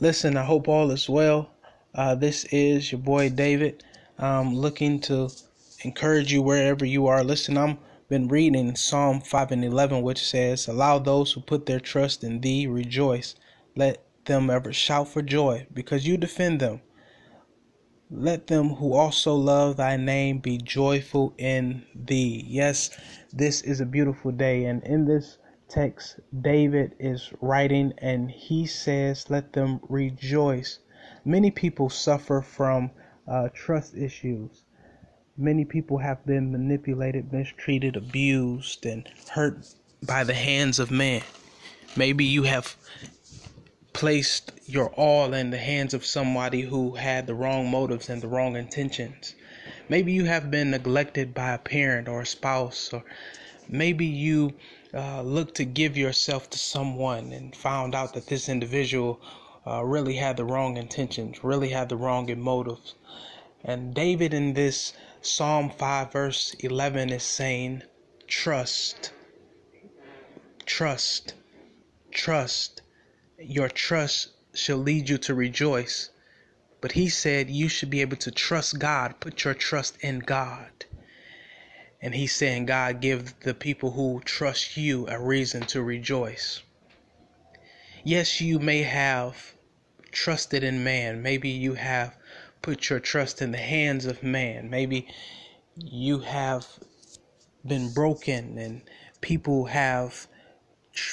Listen, I hope all is well. Uh, this is your boy David. I'm looking to encourage you wherever you are. Listen, I'm been reading Psalm 5 and 11, which says, Allow those who put their trust in thee rejoice. Let them ever shout for joy, because you defend them. Let them who also love thy name be joyful in thee. Yes, this is a beautiful day, and in this text, David is writing and he says, Let them rejoice. Many people suffer from uh, trust issues. Many people have been manipulated, mistreated, abused, and hurt by the hands of man. Maybe you have placed your all in the hands of somebody who had the wrong motives and the wrong intentions. Maybe you have been neglected by a parent or a spouse, or maybe you uh, looked to give yourself to someone and found out that this individual uh, really had the wrong intentions, really had the wrong motives. And David in this Psalm 5, verse 11 is saying, Trust, trust, trust. Your trust shall lead you to rejoice. But he said you should be able to trust God, put your trust in God. And he's saying, God, give the people who trust you a reason to rejoice. Yes, you may have trusted in man. Maybe you have put your trust in the hands of man. Maybe you have been broken and people have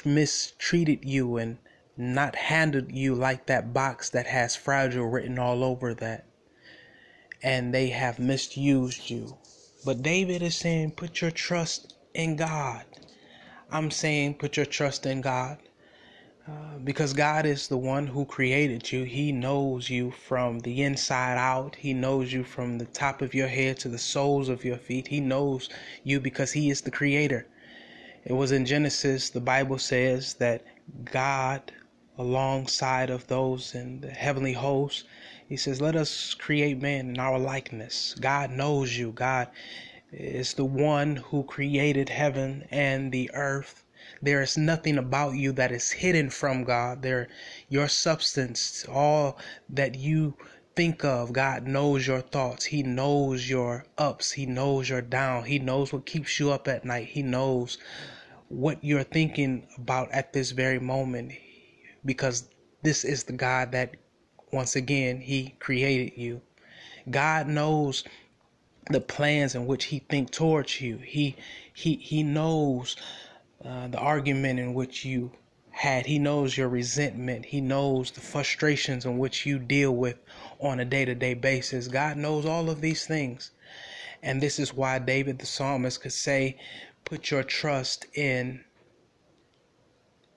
mistreated you and not handled you like that box that has fragile written all over that. And they have misused you. But David is saying, put your trust in God. I'm saying, put your trust in God. Uh, because God is the one who created you. He knows you from the inside out. He knows you from the top of your head to the soles of your feet. He knows you because He is the creator. It was in Genesis, the Bible says that God, alongside of those in the heavenly hosts, he says, Let us create man in our likeness. God knows you. God is the one who created heaven and the earth. There is nothing about you that is hidden from God. There your substance, all that you think of, God knows your thoughts. He knows your ups. He knows your down. He knows what keeps you up at night. He knows what you're thinking about at this very moment because this is the God that once again, He created you. God knows the plans in which He think towards you. He He He knows uh, the argument in which you had. He knows your resentment. He knows the frustrations in which you deal with on a day to day basis. God knows all of these things. And this is why David the psalmist could say, put your trust in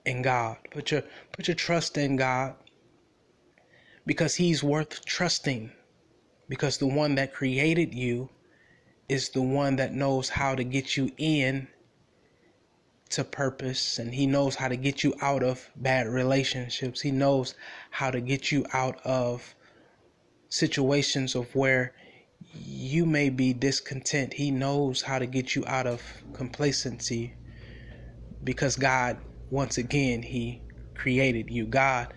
in God. Put your put your trust in God because he's worth trusting. Because the one that created you is the one that knows how to get you in to purpose and he knows how to get you out of bad relationships. He knows how to get you out of situations of where you may be discontent. He knows how to get you out of complacency because God once again he created you. God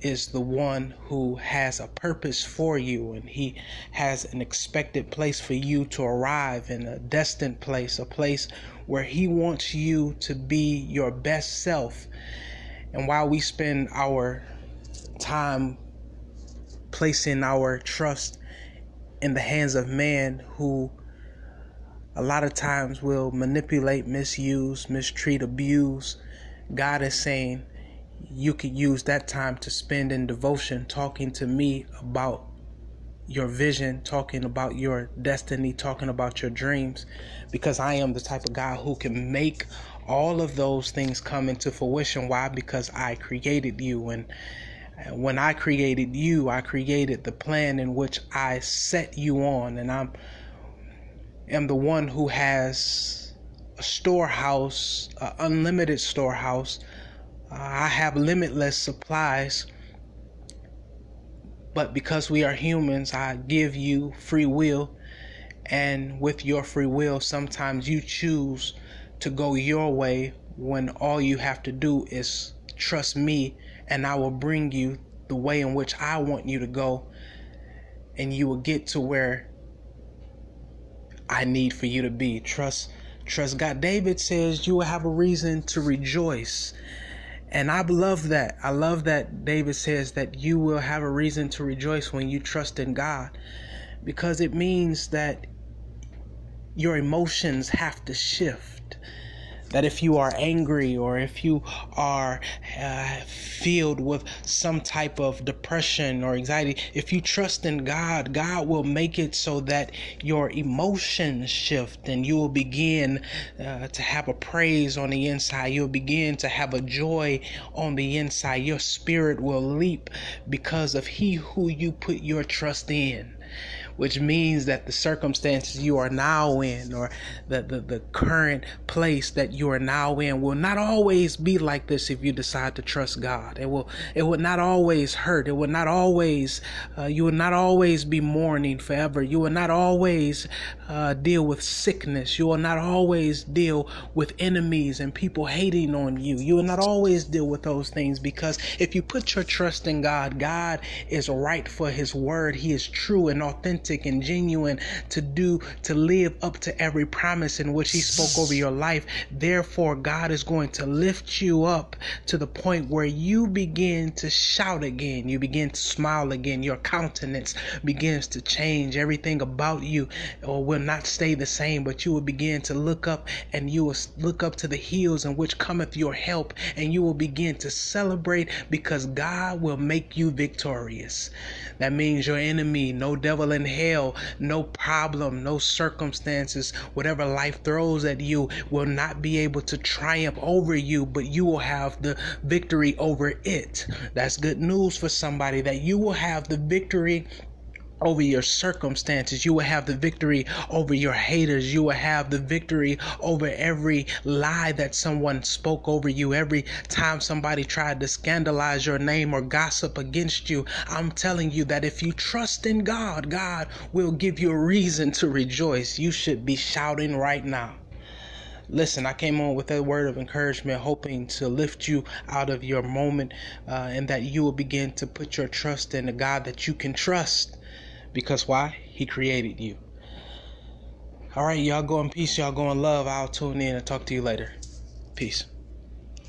is the one who has a purpose for you and he has an expected place for you to arrive in a destined place, a place where he wants you to be your best self. And while we spend our time placing our trust in the hands of man who a lot of times will manipulate, misuse, mistreat, abuse, God is saying, you could use that time to spend in devotion talking to me about your vision, talking about your destiny, talking about your dreams, because I am the type of guy who can make all of those things come into fruition. Why? Because I created you. And when I created you, I created the plan in which I set you on. And I'm am the one who has a storehouse, an unlimited storehouse I have limitless supplies, but because we are humans, I give you free will. And with your free will, sometimes you choose to go your way when all you have to do is trust me, and I will bring you the way in which I want you to go, and you will get to where I need for you to be. Trust trust God. David says you will have a reason to rejoice. And I love that. I love that David says that you will have a reason to rejoice when you trust in God because it means that your emotions have to shift that if you are angry or if you are uh, filled with some type of depression or anxiety, if you trust in God, God will make it so that your emotions shift and you will begin uh, to have a praise on the inside. You'll begin to have a joy on the inside. Your spirit will leap because of He who you put your trust in which means that the circumstances you are now in or the, the, the current place that you are now in will not always be like this if you decide to trust God. It will it will not always hurt. It will not always uh, you will not always be mourning forever. You will not always uh, deal with sickness. You will not always deal with enemies and people hating on you. You will not always deal with those things because if you put your trust in God, God is right for his word. He is true and authentic authentic and genuine to do, to live up to every promise in which He spoke over your life. Therefore, God is going to lift you up to the point where you begin to shout again. You begin to smile again. Your countenance begins to change. Everything about you or will not stay the same, but you will begin to look up and you will look up to the hills in which cometh your help, and you will begin to celebrate because God will make you victorious. That means your enemy, no devil in hell, no problem, no circumstances, whatever life throws at you will not be able to triumph over you, but you will have the victory over it. That's good news for somebody that you will have the victory over your circumstances. You will have the victory over your haters. You will have the victory over every lie that someone spoke over you. Every time somebody tried to scandalize your name or gossip against you, I'm telling you that if you trust in God, God will give you a reason to rejoice. You should be shouting right now. Listen, I came on with a word of encouragement, hoping to lift you out of your moment uh, and that you will begin to put your trust in the God that you can trust because why? He created you. All right, y'all go in peace. Y'all go in love. I'll tune in and talk to you later. Peace.